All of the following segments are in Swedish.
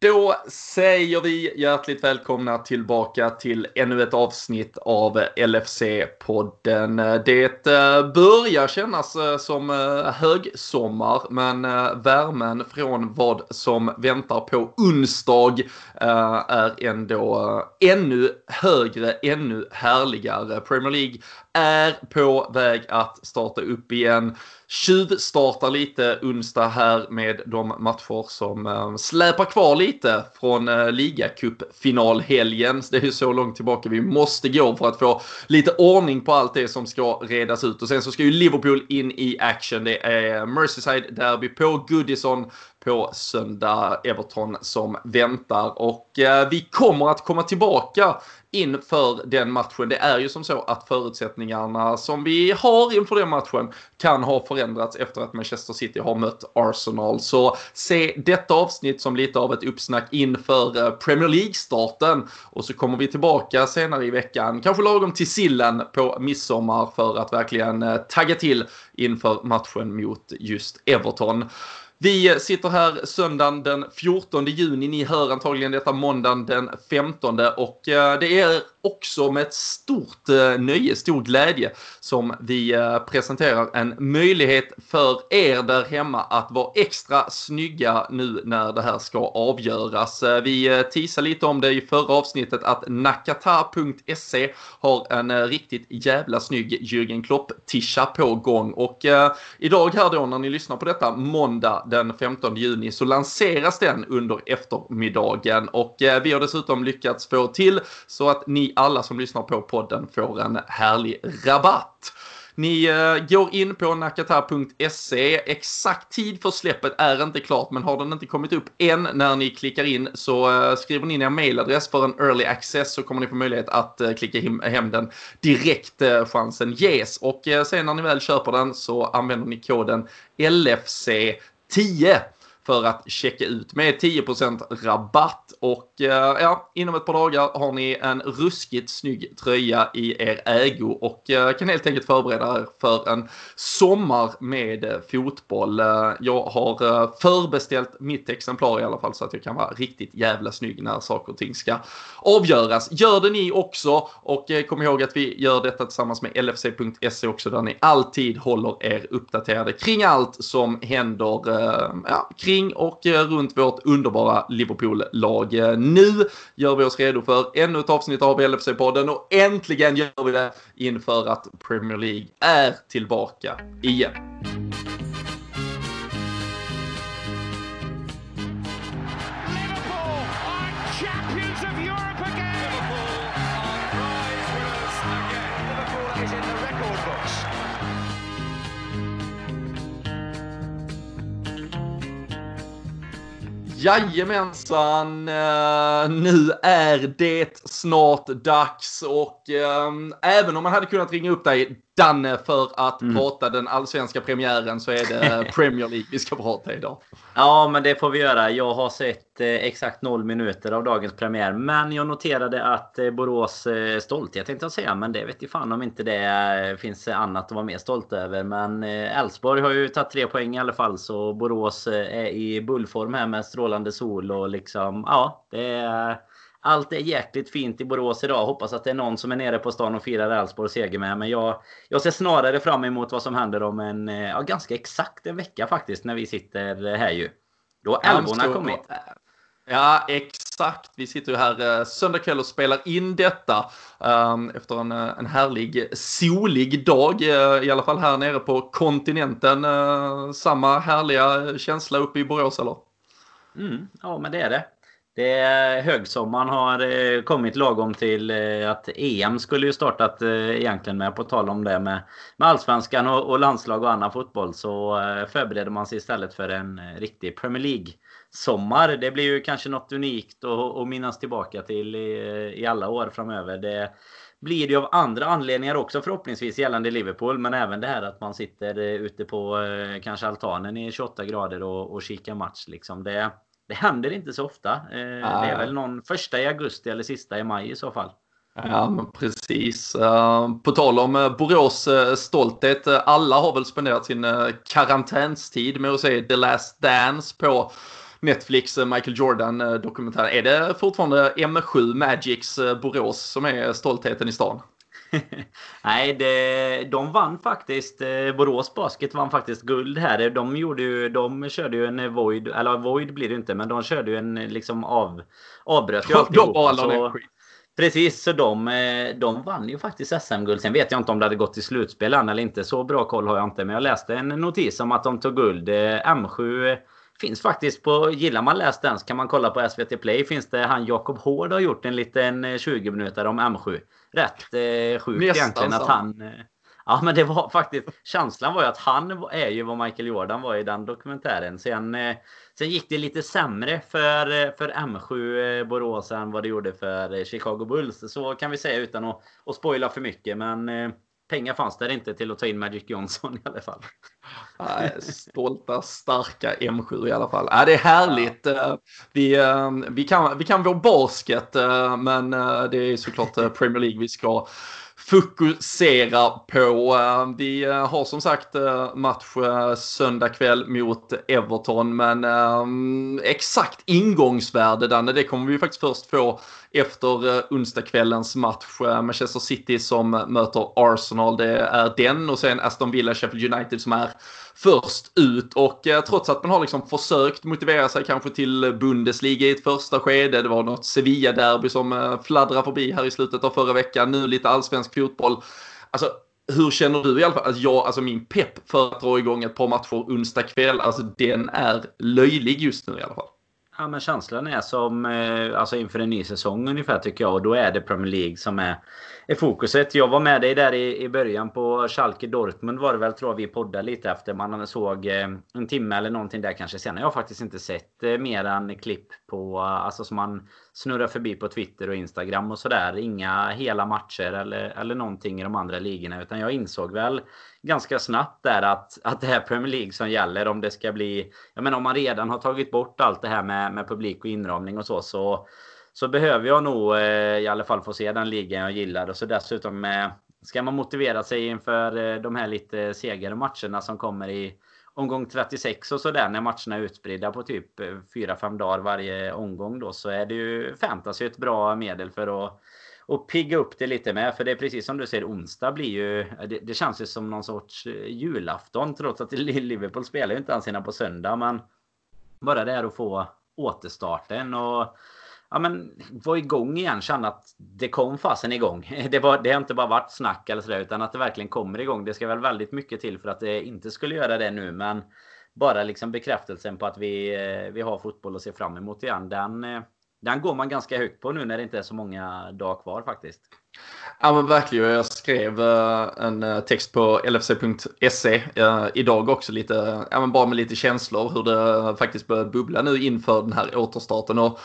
do Då säger vi hjärtligt välkomna tillbaka till ännu ett avsnitt av LFC-podden. Det eh, börjar kännas eh, som eh, högsommar, men värmen från vad som väntar på onsdag är ändå ännu högre, ännu härligare. Premier League är på väg att starta upp igen. Tjuvstartar lite onsdag här med de matcher som släpar kvar lite från eh, ligacupfinalhelgen. Det är ju så långt tillbaka vi måste gå för att få lite ordning på allt det som ska redas ut. Och sen så ska ju Liverpool in i action. Det är Merseyside Derby på Goodison på söndag. Everton som väntar och eh, vi kommer att komma tillbaka inför den matchen. Det är ju som så att förutsättningarna som vi har inför den matchen kan ha förändrats efter att Manchester City har mött Arsenal. Så se detta avsnitt som lite av ett uppsnack inför eh, Premier League-starten. Och så kommer vi tillbaka senare i veckan, kanske lagom till sillen på midsommar för att verkligen eh, tagga till inför matchen mot just Everton. Vi sitter här söndagen den 14 juni. Ni hör antagligen detta måndagen den 15 och eh, det är också med ett stort eh, nöje, stor glädje som vi eh, presenterar en möjlighet för er där hemma att vara extra snygga nu när det här ska avgöras. Eh, vi eh, teasade lite om det i förra avsnittet att nakata.se har en eh, riktigt jävla snygg Jürgen Klopp-tisha på gång och idag här då när ni lyssnar på detta måndag den 15 juni så lanseras den under eftermiddagen och eh, vi har dessutom lyckats få till så att ni alla som lyssnar på podden får en härlig rabatt. Ni eh, går in på nakata.se. Exakt tid för släppet är inte klart, men har den inte kommit upp än när ni klickar in så eh, skriver ni in er mailadress för en early access så kommer ni få möjlighet att eh, klicka hem den direkt chansen ges. Och sen när ni väl köper den så använder ni koden LFC 10 för att checka ut med 10% rabatt och eh, ja, inom ett par dagar har ni en ruskigt snygg tröja i er ägo och eh, kan helt enkelt förbereda er för en sommar med eh, fotboll. Jag har förbeställt mitt exemplar i alla fall så att jag kan vara riktigt jävla snygg när saker och ting ska avgöras. Gör det ni också och kom ihåg att vi gör detta tillsammans med LFC.se också där ni alltid håller er uppdaterade kring allt som händer ja, kring kring och eh, runt vårt underbara Liverpool-lag. Eh, nu gör vi oss redo för ännu ett avsnitt av LFC-podden och äntligen gör vi det inför att Premier League är tillbaka igen. Jajamensan, eh, nu är det snart dags och eh, även om man hade kunnat ringa upp dig Danne för att mm. prata den allsvenska premiären så är det Premier League vi ska prata idag. Ja, men det får vi göra. Jag har sett eh, exakt noll minuter av dagens premiär. Men jag noterade att eh, Borås eh, stolthet tänkte jag säga. Men det vet ju fan om inte det eh, finns annat att vara mer stolt över. Men eh, Elfsborg har ju tagit tre poäng i alla fall. Så Borås eh, är i bullform här med strålande sol och liksom ja, det är allt är jäkligt fint i Borås idag. Hoppas att det är någon som är nere på stan och firar Elfsborg seger med. Men jag, jag ser snarare fram emot vad som händer om en, eh, ja, ganska exakt en vecka faktiskt, när vi sitter här ju. Då har älvorna kommit. Ja, exakt. Vi sitter ju här eh, söndag kväll och spelar in detta um, efter en, eh, en härlig solig dag, i alla fall här nere på kontinenten. Samma härliga känsla uppe i Borås, eller? Mm, ja, men det är det. Det är, högsommaren har eh, kommit lagom till eh, att EM skulle ju startat eh, egentligen med, på tal om det med, med allsvenskan och, och landslag och annan fotboll, så förbereder man sig istället för en riktig Premier League-sommar. Det blir ju kanske något unikt att minnas tillbaka till i, i alla år framöver. Det blir det av andra anledningar också förhoppningsvis gällande Liverpool, men även det här att man sitter ute på kanske altanen i 28 grader och, och kikar match. Liksom. Det, det händer inte så ofta. Eh, det är väl någon första i augusti eller sista i maj i så fall. Ja, men precis. Uh, på tal om uh, Borås uh, stolthet. alla har väl spenderat sin karantänstid med att se The Last Dance på Netflix Michael Jordan-dokumentären. Är det fortfarande M7 Magics Borås som är stoltheten i stan? Nej, det, de vann faktiskt. Eh, Borås Basket vann faktiskt guld här. De, gjorde ju, de körde ju en void, eller void blir det inte, men de körde ju en liksom av, avbröt ju alltihopa. Så, precis, så de, eh, de vann ju faktiskt SM-guld. Sen vet jag inte om det hade gått till slutspel än eller inte. Så bra koll har jag inte. Men jag läste en notis om att de tog guld. Eh, M7 Finns faktiskt på, gillar man läst den så kan man kolla på SVT Play. Finns det han Jakob Hård har gjort en liten 20 eh, minuter om M7. Rätt eh, sjukt Nästan egentligen att han... Eh, ja men det var faktiskt, känslan var ju att han är ju vad Michael Jordan var i den dokumentären. Sen, eh, sen gick det lite sämre för, för M7 eh, Borås än vad det gjorde för Chicago Bulls. Så kan vi säga utan att, att spoila för mycket. Men pengar fanns det inte till att ta in Magic Johnson i alla fall. Stolta, starka M7 i alla fall. Ja, det är härligt. Ja. Vi, eh, vi, kan, vi kan vår basket, eh, men det är såklart Premier League vi ska fokusera på. Eh, vi eh, har som sagt eh, match söndag kväll mot Everton, men exakt ingångsvärde Danne, det kommer vi faktiskt först få efter onsdagskvällens match. Manchester City som möter Arsenal, det är den och sen Aston Villa, Sheffield United som är först ut. Och eh, trots att man har liksom försökt motivera sig kanske till Bundesliga i ett första skede, det var något Sevilla-derby som eh, fladdrar förbi här i slutet av förra veckan, nu lite allsvensk fotboll. Alltså, hur känner du i alla fall? Alltså, jag, alltså min pepp för att dra igång ett par matcher onsdag kväll, alltså den är löjlig just nu i alla fall. Ja men känslan är som eh, alltså inför en ny säsong ungefär tycker jag. Och då är det Premier League som är, är fokuset. Jag var med dig där i, i början på Schalke Dortmund var det väl tror jag vi poddade lite efter. Man såg eh, en timme eller någonting där kanske senare. Jag har faktiskt inte sett eh, mer än klipp på, eh, alltså som man snurrar förbi på Twitter och Instagram och sådär. Inga hela matcher eller, eller någonting i de andra ligorna. Utan jag insåg väl ganska snabbt där att, att det är Premier League som gäller om det ska bli... Jag menar om man redan har tagit bort allt det här med, med publik och inramning och så så, så behöver jag nog eh, i alla fall få se den ligan jag gillar. Och så dessutom eh, ska man motivera sig inför eh, de här lite segare matcherna som kommer i omgång 36 och sådär när matcherna är utspridda på typ eh, 4-5 dagar varje omgång då så är det ju fantasy ett bra medel för att och pigga upp det lite med. För det är precis som du säger, onsdag blir ju... Eh, det, det känns ju som någon sorts eh, julafton trots att Liverpool spelar ju inte ens innan på söndag. Men bara det här att få återstarten och ja, men, var igång igen. Känna att det kom fasen igång. Det, var, det har inte bara varit snack eller sådär utan att det verkligen kommer igång. Det ska väl väldigt mycket till för att det inte skulle göra det nu. Men bara liksom bekräftelsen på att vi, eh, vi har fotboll att se fram emot igen. Den, eh, den går man ganska högt på nu när det inte är så många dagar kvar faktiskt. Ja men verkligen. Jag skrev eh, en text på lfc.se idag också lite, ja men bara med lite känslor hur det faktiskt börjar bubbla nu inför den här återstarten. Och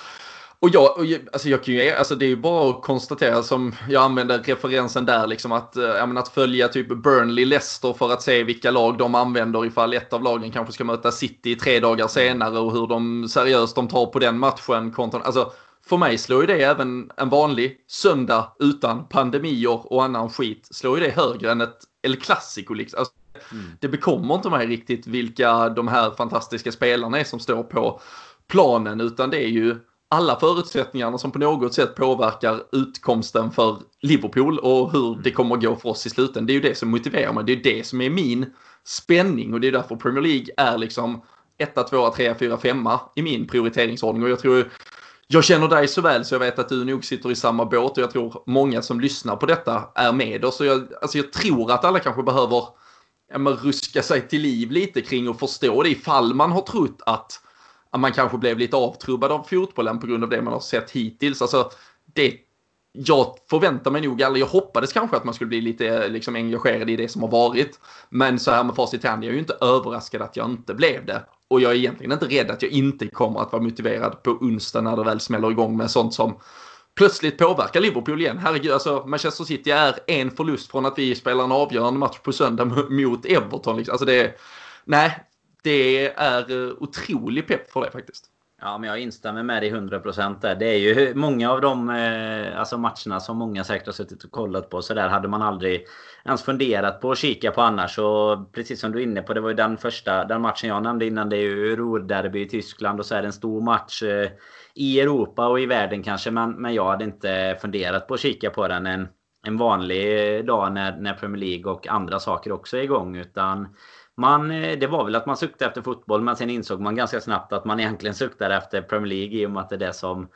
och jag, och alltså jag kan ju, alltså det är ju bara att konstatera som jag använder referensen där liksom att, äh, att följa typ Burnley, Leicester för att se vilka lag de använder ifall ett av lagen kanske ska möta City tre dagar senare och hur de seriöst de tar på den matchen kontra, alltså för mig slår ju det även en vanlig söndag utan pandemier och annan skit slår ju det högre än ett El Clasico liksom. Alltså, mm. Det bekommer inte mig riktigt vilka de här fantastiska spelarna är som står på planen utan det är ju alla förutsättningarna som på något sätt påverkar utkomsten för Liverpool och hur mm. det kommer att gå för oss i slutändan. Det är ju det som motiverar mig. Det är det som är min spänning och det är därför Premier League är liksom 1, 2, 3, 4, 5 i min prioriteringsordning och jag tror jag känner dig så väl så jag vet att du nog sitter i samma båt och jag tror många som lyssnar på detta är med oss. Jag, alltså jag tror att alla kanske behöver ja, ruska sig till liv lite kring och förstå det ifall man har trott att man kanske blev lite avtrubbad av fotbollen på grund av det man har sett hittills. Alltså, det, jag förväntar mig nog, aldrig, jag hoppades kanske att man skulle bli lite liksom, engagerad i det som har varit. Men så här med facit i hand, jag är ju inte överraskad att jag inte blev det. Och jag är egentligen inte rädd att jag inte kommer att vara motiverad på onsdag när det väl smäller igång med sånt som plötsligt påverkar Liverpool igen. Herregud, alltså Manchester City är en förlust från att vi spelar en avgörande match på söndag mot Everton. Liksom. Alltså det, nej, det är eh, otrolig pepp för det faktiskt. Ja, men jag instämmer med dig 100% där. Det är ju många av de eh, alltså matcherna som många säkert har suttit och kollat på. Så där hade man aldrig ens funderat på att kika på annars. Och precis som du är inne på, det var ju den första den matchen jag nämnde innan. Det är ju Ruhrderby i Tyskland och så är det en stor match eh, i Europa och i världen kanske. Men, men jag hade inte funderat på att kika på den en, en vanlig dag när, när Premier League och andra saker också är igång. Utan man, eh, det var väl att man suktade efter fotboll men sen insåg man ganska snabbt att man egentligen suktade efter Premier League i och med att det är det som,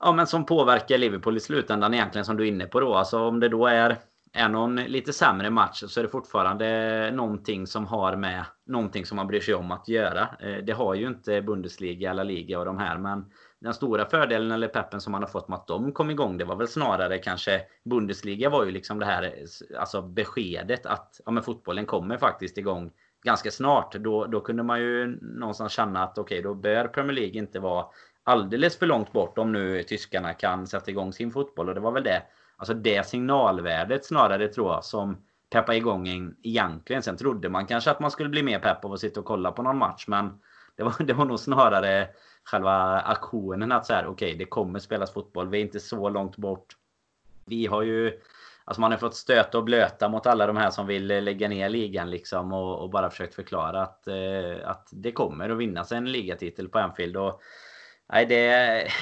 ja, men som påverkar Liverpool i slutändan egentligen som du är inne på då. Alltså om det då är, är någon lite sämre match så är det fortfarande någonting som har med någonting som man bryr sig om att göra. Eh, det har ju inte Bundesliga eller Liga och de här men den stora fördelen eller peppen som man har fått med att de kom igång det var väl snarare kanske Bundesliga var ju liksom det här eh, alltså beskedet att ja, men fotbollen kommer faktiskt igång ganska snart. Då, då kunde man ju någonstans känna att okej, okay, då bör Premier League inte vara alldeles för långt bort om nu tyskarna kan sätta igång sin fotboll. Och det var väl det, alltså det signalvärdet snarare tror jag som peppade igång en egentligen. Sen trodde man kanske att man skulle bli mer pepp av att sitta och kolla på någon match, men det var, det var nog snarare själva aktionen att så här, okej, okay, det kommer spelas fotboll. Vi är inte så långt bort. Vi har ju Alltså man har fått stöta och blöta mot alla de här som vill eh, lägga ner ligan liksom och, och bara försökt förklara att, eh, att det kommer att vinnas en ligatitel på Anfield. Och, nej, det,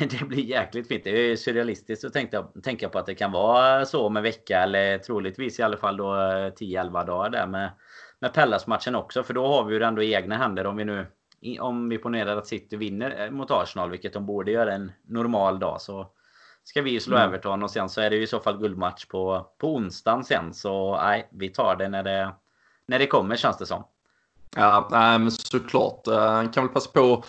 det blir jäkligt fint. Det är surrealistiskt att tänka, tänka på att det kan vara så om en vecka eller troligtvis i alla fall då eh, 10-11 dagar där med, med Pellas-matchen också. För då har vi ju ändå i egna händer om vi nu om vi ponerar att City vinner eh, mot Arsenal, vilket de borde göra en normal dag, så ska vi slå mm. Everton och sen så är det i så fall guldmatch på, på onsdagen sen. Så nej, vi tar det när det, när det kommer känns det som. Ja, men såklart. Eh, kan väl passa på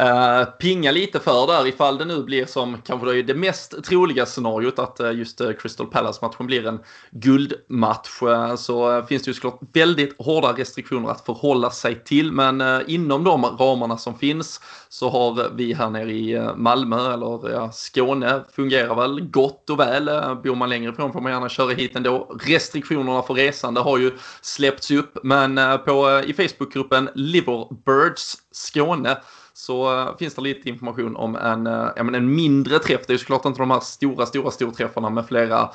Uh, pinga lite för där ifall det nu blir som kanske det är det mest troliga scenariot att uh, just uh, Crystal Palace-matchen blir en guldmatch. så finns det ju såklart väldigt hårda restriktioner att förhålla sig till men inom de ramarna som finns så har vi här nere i Malmö eller ja, Skåne fungerar väl gott och väl. bor man längre ifrån får man gärna köra hit ändå. Restriktionerna för resande har ju släppts upp men på, i Facebookgruppen Liverbirds Skåne så eh, finns det lite information om en, eh, ja, en mindre träff. Det är såklart inte de här stora, stora storträffarna med flera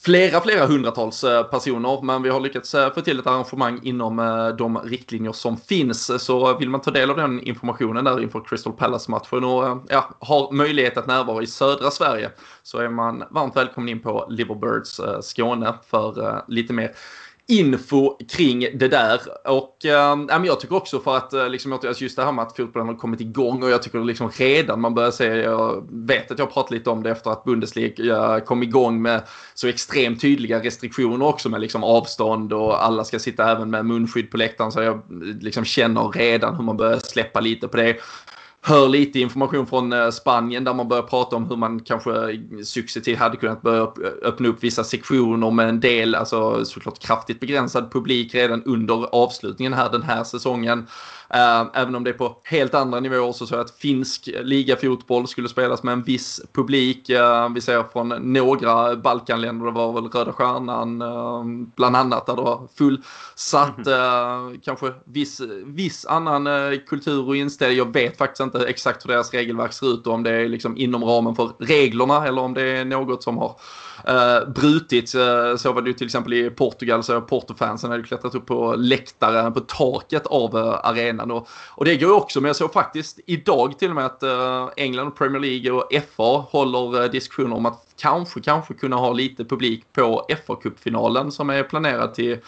flera, flera hundratals eh, personer. Men vi har lyckats få till ett arrangemang inom de riktlinjer som finns. Så vill man ta del av den informationen där inför Crystal Palace-matchen och ja, har möjlighet att närvara i södra Sverige så är man varmt välkommen in på Liverbirds Skåne för lite mer info kring det där. Och äh, jag tycker också för att eh, liksom, alltså just det här med att fotbollen har kommit igång och jag tycker liksom redan man börjar se, jag vet att jag pratat lite om det efter att Bundesliga kom igång med så extremt tydliga restriktioner också med liksom avstånd och alla ska sitta även med munskydd på läktaren så jag eh, liksom känner redan hur man börjar släppa lite på det hör lite information från eh, Spanien där man börjar prata om hur man kanske successivt hade kunnat börja öppna upp vissa sektioner med en del, alltså såklart kraftigt begränsad publik redan under avslutningen här den här säsongen. Uh, även om det är på helt andra nivåer så tror jag att finsk ligafotboll skulle spelas med en viss publik. Uh, vi ser från några Balkanländer, det var väl Röda Stjärnan uh, bland annat där det var fullsatt. Mm. kanske viss, viss annan kultur och inställning. Jag vet faktiskt inte exakt hur deras regelverk ser ut och om det är liksom inom ramen för reglerna eller om det är något som har eh, brutits. Eh, så var det ju till exempel i Portugal så Portofansen hade klättrat upp på läktaren på taket av eh, arenan. Och, och det går ju också, men jag såg faktiskt idag till och med att eh, England, Premier League och FA håller diskussioner om att kanske, kanske kunna ha lite publik på FA-cupfinalen som är planerad till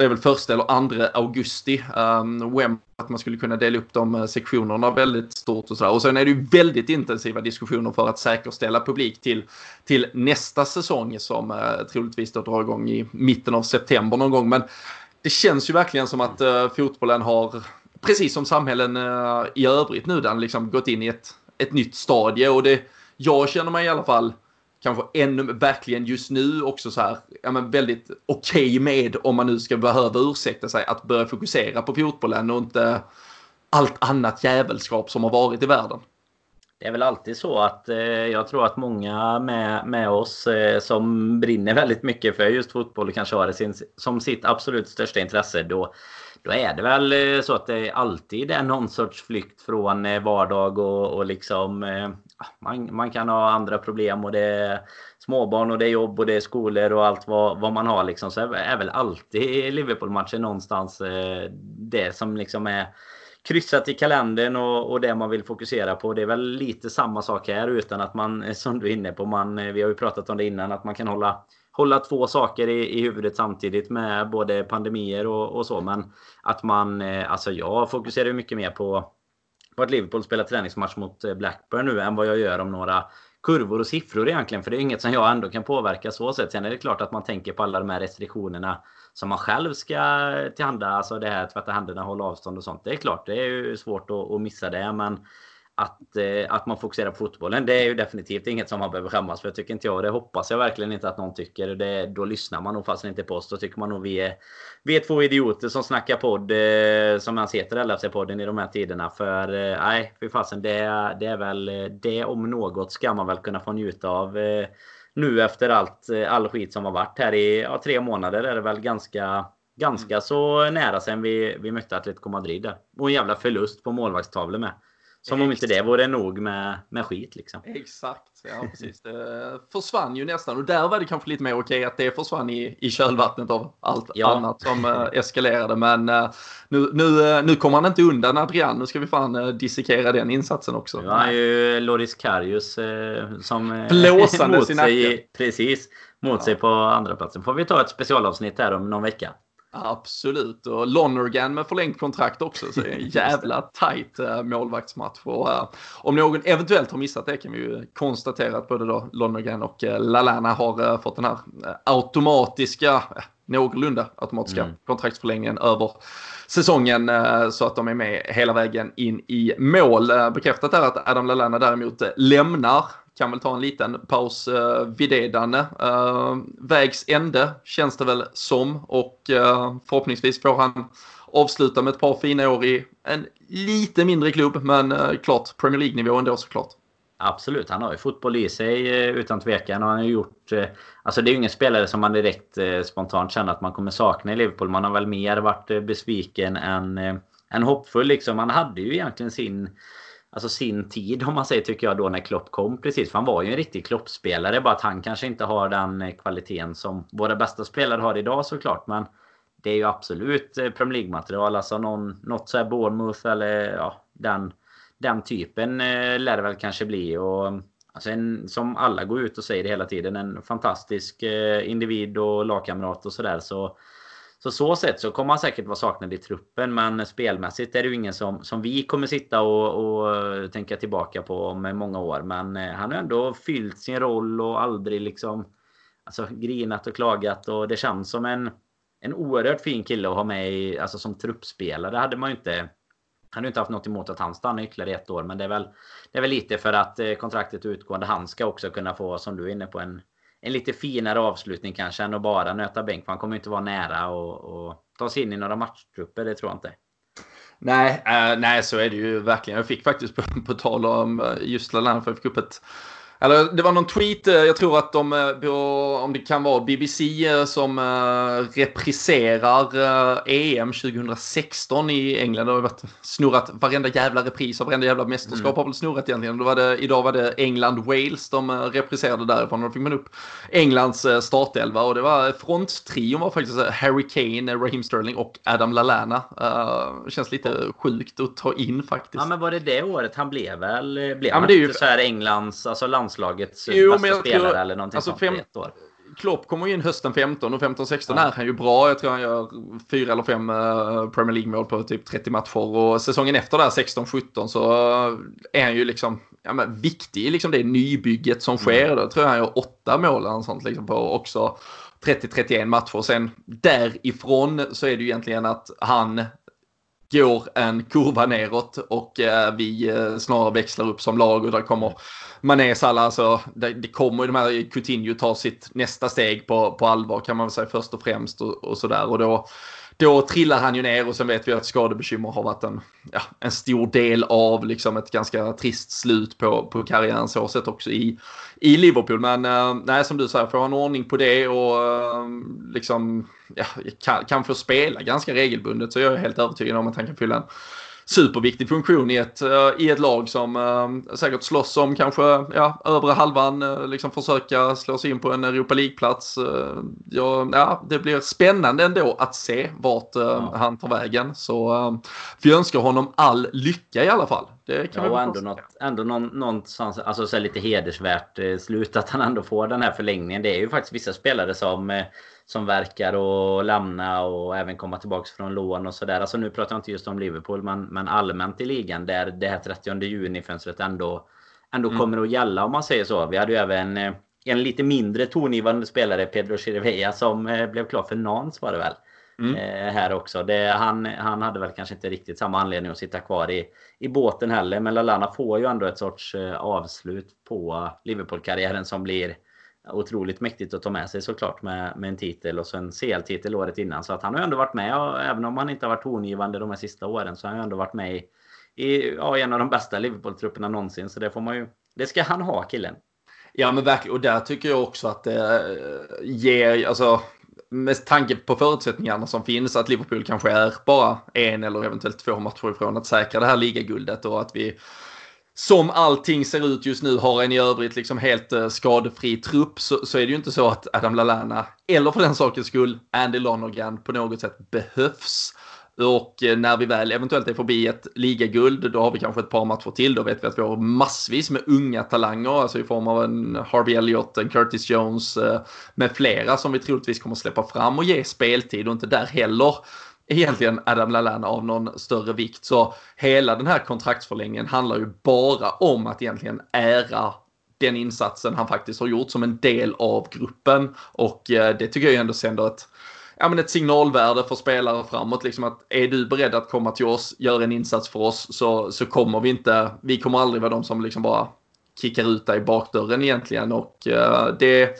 det är väl första eller andra augusti. Ehm, um, Wem, att man skulle kunna dela upp de eh, sektionerna väldigt stort och sådär. Och sen är det ju väldigt intensiva diskussioner för att säkerställa publik till, till nästa säsong som uh, troligtvis då drar igång i mitten av september någon gång. Men det känns ju verkligen som att uh, fotbollen har, precis som samhällen uh, i övrigt nu, den liksom gått in i ett, ett nytt stadie. Och det, jag känner mig i alla fall kanske ännu, verkligen just nu också så här, ja men väldigt okej okay med om man nu ska behöva ursäkta sig att börja fokusera på fotbollen och inte allt annat jävelskap som har varit i världen. Det är väl alltid så att eh, jag tror att många med, med oss eh, som brinner väldigt mycket för just fotboll och kanske har det sin, som sitt absolut största intresse då då är det väl eh, så att det alltid är någon sorts flykt från eh, vardag och, och liksom eh, ah, man, man kan ha andra problem och det är småbarn och det är jobb och det är skolor och allt vad, vad man har liksom. Så är väl alltid Liverpool-matchen någonstans det som liksom är kryssat i kalendern och, och det man vill fokusera på. Det är väl lite samma sak här utan att man, som du är inne på, man, vi har ju pratat om det innan, att man kan hålla hålla två saker i, i huvudet samtidigt med både pandemier och, och så. Men att man, eh, alltså jag fokuserar ju mycket mer på, på att Liverpool spelar träningsmatch mot eh, Blackburn nu än vad jag gör om några kurvor och siffror egentligen. För det är inget som jag ändå kan påverka så sätt. Sen är det klart att man tänker på alla de här restriktionerna som man själv ska tillhanda. Alltså det här tvätta händerna, hålla avstånd och sånt. Det är klart, det är ju svårt att, att missa det. Men att, eh, att man fokuserar på fotbollen. Det är ju definitivt inget som man behöver skämmas för. tycker inte jag. Det hoppas jag verkligen inte att någon tycker. Det, då lyssnar man nog fast inte på oss. Då tycker man nog vi är, vi är två idioter som snackar podd. Eh, som ens heter LFC-podden i de här tiderna. För eh, nej, fy fasen. Det, det är väl det om något ska man väl kunna få njuta av. Eh, nu efter allt, eh, all skit som har varit här i ja, tre månader är det väl ganska Ganska mm. så nära sen vi, vi mötte Atletico Madrid där. Och en jävla förlust på målvaktstavlor med. Som om inte det vore nog med, med skit liksom. Exakt, ja precis. Det försvann ju nästan och där var det kanske lite mer okej att det försvann i, i kölvattnet av allt ja. annat som äh, eskalerade. Men äh, nu, nu, äh, nu kommer han inte undan Adrian. Nu ska vi fan äh, dissekera den insatsen också. Nu har ju Loris Karius som... Blåsandes i nacken. Precis, mot ja. sig på andra platsen. Får vi ta ett specialavsnitt här om någon vecka. Absolut, och Lonergan med förlängt kontrakt också. Så det är en jävla tight uh, målvaktsmatch. Och, uh, om någon eventuellt har missat det kan vi ju konstatera att både då Lonergan och uh, Lalana har fått den här automatiska, någorlunda automatiska mm. kontraktsförlängningen över säsongen så att de är med hela vägen in i mål. Bekräftat är att Adam Lalana däremot lämnar kan väl ta en liten paus eh, vid det Danne. Eh, vägs ände känns det väl som och eh, förhoppningsvis får han avsluta med ett par fina år i en lite mindre klubb men eh, klart Premier League-nivå ändå såklart. Absolut, han har ju fotboll i sig eh, utan tvekan och han har gjort... Eh, alltså det är ju ingen spelare som man direkt spontant känner att man kommer sakna i Liverpool. Man har väl mer varit besviken än, än hoppfull liksom. Han hade ju egentligen sin alltså sin tid om man säger tycker jag då när Klopp kom precis. För han var ju en riktig Klopp-spelare. Bara att han kanske inte har den eh, kvaliteten som våra bästa spelare har idag såklart. Men det är ju absolut eh, Premier League-material. Alltså någon, något så här Bournemouth eller ja, den, den typen eh, lär det väl kanske bli. Och, eh, alltså en, som alla går ut och säger det hela tiden. En fantastisk eh, individ och lagkamrat och sådär. Så så så så sätt så kommer han säkert vara saknad i truppen. Men spelmässigt är det ju ingen som, som vi kommer sitta och, och eh, tänka tillbaka på om många år. Men eh, han har ändå fyllt sin roll och aldrig liksom alltså, grinat och klagat. Och det känns som en, en oerhört fin kille att ha med i, alltså, som truppspelare. Hade man ju inte han har inte haft något emot att han stannar ytterligare ett år. Men det är väl, det är väl lite för att eh, kontraktet är utgående. Han ska också kunna få, som du är inne på, en, en lite finare avslutning kanske än att bara nöta bänk. Han kommer inte vara nära och, och ta sig in i några matchtrupper, det tror jag inte. Nej, äh, nej, så är det ju verkligen. Jag fick faktiskt på, på tal om eh, just Lalan, för jag fick upp ett eller det var någon tweet, eh, jag tror att de, eh, om det kan vara BBC eh, som repriserar EM 2016 i England. Det har varit snurrat varenda jävla repris av varenda jävla mästerskap mm. har väl snurrat egentligen. Då var det, idag var det England-Wales de repriserade därifrån. Då fick man upp Englands startelva och det var fronttrion var faktiskt Harry Kane, Raheem Sterling och Adam Lallana. Uh, känns lite sjukt att ta in faktiskt. Ja men var det det året han blev väl? Blev ja, han inte ju... så här Englands, alltså land landslagets jo, bästa spelare tror, eller någonting alltså sånt fem, ett år. Klopp kommer in hösten 15 och 15-16 ja. är han ju bra. Jag tror han gör fyra eller fem uh, Premier League-mål på typ 30 matcher. Och säsongen efter där 16-17 så uh, är han ju liksom ja, men, viktig i liksom det nybygget som sker. Mm. Då tror jag han gör åtta mål eller sånt liksom på också 30-31 matcher. Sen därifrån så är det ju egentligen att han går en kurva neråt och eh, vi eh, snarare växlar upp som lag och där kommer Mané, Salah, alltså det, det kommer ju de här Coutinho ta sitt nästa steg på, på allvar kan man väl säga först och främst och, och sådär. Och då då trillar han ju ner och sen vet vi att skadebekymmer har varit en, ja, en stor del av liksom ett ganska trist slut på, på karriären så sett också i, i Liverpool. Men äh, nej, som du säger, får han ordning på det och äh, liksom ja, kan, kan få spela ganska regelbundet så jag är helt övertygad om att han kan fylla en superviktig funktion i ett, uh, i ett lag som uh, säkert slåss om kanske ja, övre halvan, uh, liksom försöka slå sig in på en Europa League-plats. Ja, ja, det blir spännande ändå att se vart ja. han tar vägen. Så vi önskar honom all lycka i alla fall. Det kan ja, och ändå, något, ändå någon, någonstans, alltså så lite hedersvärt slut att han ändå får den här förlängningen. Det är ju faktiskt vissa spelare som som verkar att lämna och även komma tillbaka från lån och sådär. Alltså nu pratar jag inte just om Liverpool men, men allmänt i ligan där det här 30 juni-fönstret ändå, ändå mm. kommer att gälla om man säger så. Vi hade ju även eh, en lite mindre tongivande spelare, Pedro Chirivella, som eh, blev klar för Nans var det väl. Mm. Eh, här också. Det, han, han hade väl kanske inte riktigt samma anledning att sitta kvar i, i båten heller. Men Lallana får ju ändå ett sorts avslut på Liverpool-karriären som blir otroligt mäktigt att ta med sig såklart med, med en titel och så en CL-titel året innan. Så att han har ändå varit med och även om han inte har varit tongivande de här sista åren så har han ändå varit med i, i ja, en av de bästa Liverpool-trupperna någonsin. Så det får man ju, det ska han ha killen. Ja men verkligen och där tycker jag också att det ger, alltså med tanke på förutsättningarna som finns att Liverpool kanske är bara en eller eventuellt två matcher ifrån att säkra det här ligaguldet och att vi som allting ser ut just nu har en i övrigt liksom helt eh, skadefri trupp så, så, är det ju inte så att Adam Lallana eller för den sakens skull Andy Lonergan på något sätt behövs. Och eh, när vi väl eventuellt är förbi ett ligaguld, då har vi kanske ett par matcher till. Då vet vi att vi har massvis med unga talanger, alltså i form av en Harvey Elliott, en Curtis Jones eh, med flera som vi troligtvis kommer släppa fram och ge speltid och inte där heller egentligen Adam Lallana av någon större vikt. Så hela den här kontraktsförlängningen handlar ju bara om att egentligen ära den insatsen han faktiskt har gjort som en del av gruppen. Och eh, det tycker jag ändå sänder ett, ja, men ett signalvärde för spelare framåt. Liksom att är du beredd att komma till oss, göra en insats för oss, så, så kommer vi inte, vi kommer aldrig vara de som liksom bara kickar ut dig i bakdörren egentligen. Och uh, det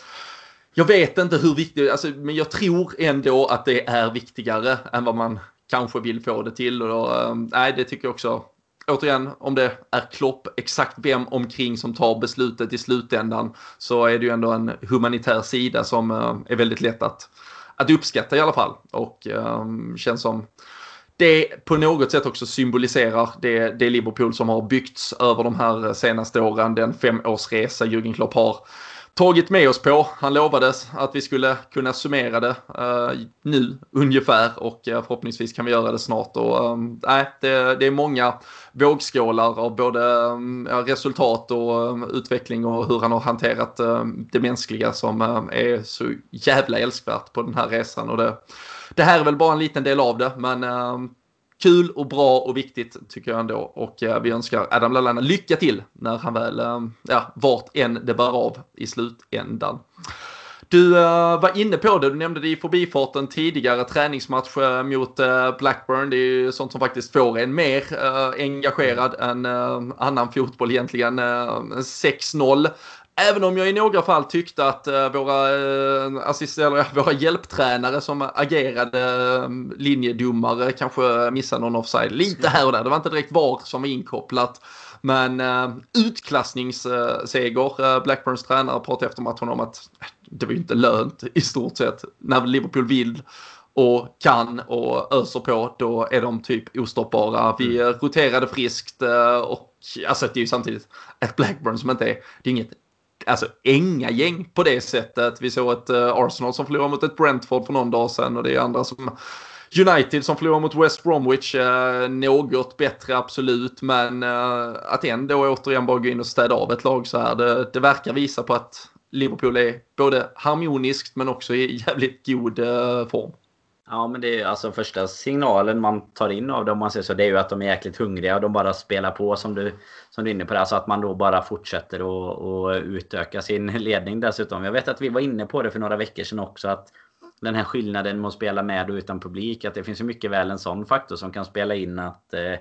jag vet inte hur viktigt, alltså, men jag tror ändå att det är viktigare än vad man kanske vill få det till. Och, äh, nej, det tycker jag också. Återigen, om det är Klopp, exakt vem omkring som tar beslutet i slutändan så är det ju ändå en humanitär sida som eh, är väldigt lätt att, att uppskatta i alla fall. Och um, känns som det på något sätt också symboliserar det, det Liverpool som har byggts över de här eh, senaste åren. Den femårsresa Jürgen Klopp har tagit med oss på. Han lovade att vi skulle kunna summera det eh, nu ungefär och eh, förhoppningsvis kan vi göra det snart. Och, eh, det, det, är många vågskålar av både ehm, resultat och ehm, utveckling och hur han har hanterat ehm, det mänskliga som är så jävla älskvärt på den här resan. Och det, det här är väl bara en liten del av det, men kul och bra och viktigt tycker jag ändå. Och eh, vi önskar Adam Lallana lycka till när han väl, eh, ja, vart än det bär av i slutändan. Du eh, var inne på det, du nämnde det i förbifarten tidigare, träningsmatch eh, mot eh, Blackburn. Det är ju sånt som faktiskt får en mer eh, engagerad än annan fotboll egentligen. 6-0. Även om jag i några fall tyckte att eh, våra, eh, assist, eller, våra hjälptränare som agerade eh, linjedomare kanske missade någon offside lite här och där. Det var inte direkt VAR som var inkopplat. Men utklassningsseger. Blackburns tränare pratade efter matchen om att det var ju inte lönt i stort sett. När Liverpool vill och kan och öser på, då är de typ ostoppbara. Vi roterade friskt och alltså det är ju samtidigt ett Blackburn som inte är, det är inget alltså ängagäng på det sättet. Vi såg ett uh, Arsenal som förlorade mot ett Brentford för någon dag sedan och det är andra som United som förlorar mot West Bromwich. eh, något bättre absolut men eh, att ändå återigen bara gå in och städa av ett lag så här. Det, det verkar visa på att Liverpool är både harmoniskt men också i jävligt god eh, form. Ja, men det är alltså första signalen man tar in av dem, man säger så, det är ju att de är jäkligt hungriga och de bara spelar på som du, som du är inne på. Alltså att man då bara fortsätter att utöka sin ledning dessutom. Jag vet att vi var inne på det för några veckor sedan också att den här skillnaden med att spela med och utan publik, att det finns ju mycket väl en sån faktor som kan spela in att eh,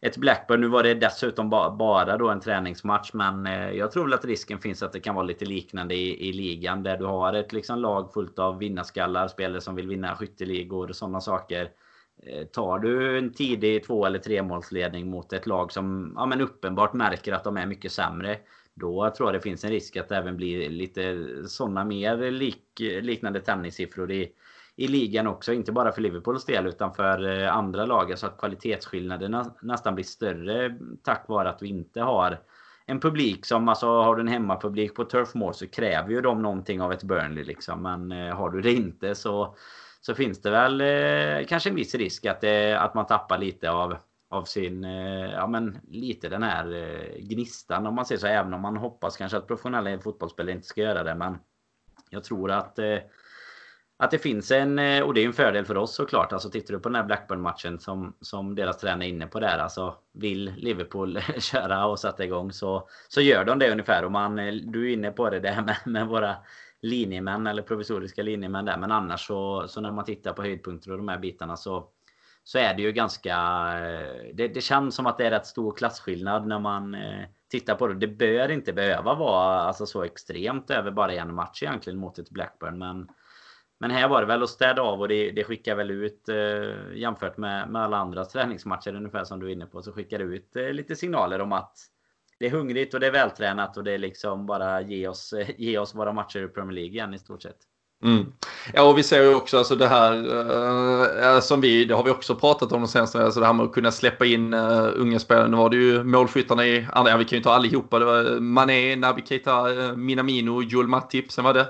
ett Blackburn. Nu var det dessutom bara då en träningsmatch. Men eh, jag tror väl att risken finns att det kan vara lite liknande i, i ligan. Där du har ett liksom lag fullt av vinnarskallar. Spelare som vill vinna skytteligor och sådana saker. Eh, tar du en tidig två eller tre målsledning mot ett lag som ja, men uppenbart märker att de är mycket sämre. Då tror jag det finns en risk att det även blir lite sådana mer lik, liknande tennissiffror i, i ligan också. Inte bara för Liverpools del utan för eh, andra lag. Så att kvalitetsskillnaderna nästan blir större tack vare att vi inte har en publik som, alltså har du en hemmapublik på Turf Moor så kräver ju de någonting av ett Burnley liksom. Men eh, har du det inte så, så finns det väl eh, kanske en viss risk att, det, att man tappar lite av av sin, eh, ja men lite den här eh, gnistan om man säger så. Även om man hoppas kanske att professionella fotbollsspelare inte ska göra det. Men jag tror att eh, att det finns en, och det är en fördel för oss såklart. Alltså tittar du på den här Blackburn-matchen som, som deras tränare är inne på där. Alltså vill Liverpool köra och sätta igång så, så gör de det ungefär. Och man, du är inne på det där med, med våra linjemän eller provisoriska linjemän där. Men annars så, så när man tittar på höjdpunkter och de här bitarna så så är det ju ganska... Det, det känns som att det är rätt stor klasskillnad när man eh, tittar på det. Det bör inte behöva vara alltså, så extremt över bara en match egentligen mot ett Blackburn. Men, men här var det väl att städa av och det, det skickar väl ut eh, jämfört med, med alla andra träningsmatcher ungefär som du är inne på. Så skickar det ut eh, lite signaler om att det är hungrigt och det är vältränat och det är liksom bara ge oss, ge oss våra matcher i Premier League igen i stort sett. Mm. Ja, och vi ser ju också alltså det här eh, som vi, det har vi också pratat om de senaste, alltså det här med att kunna släppa in eh, unga spelare. Nu var det ju målskyttarna i andra, ja vi kan ju ta allihopa. Det var eh, Mané, Naby Keita, eh, Minamino, Joel Matip. Sen var det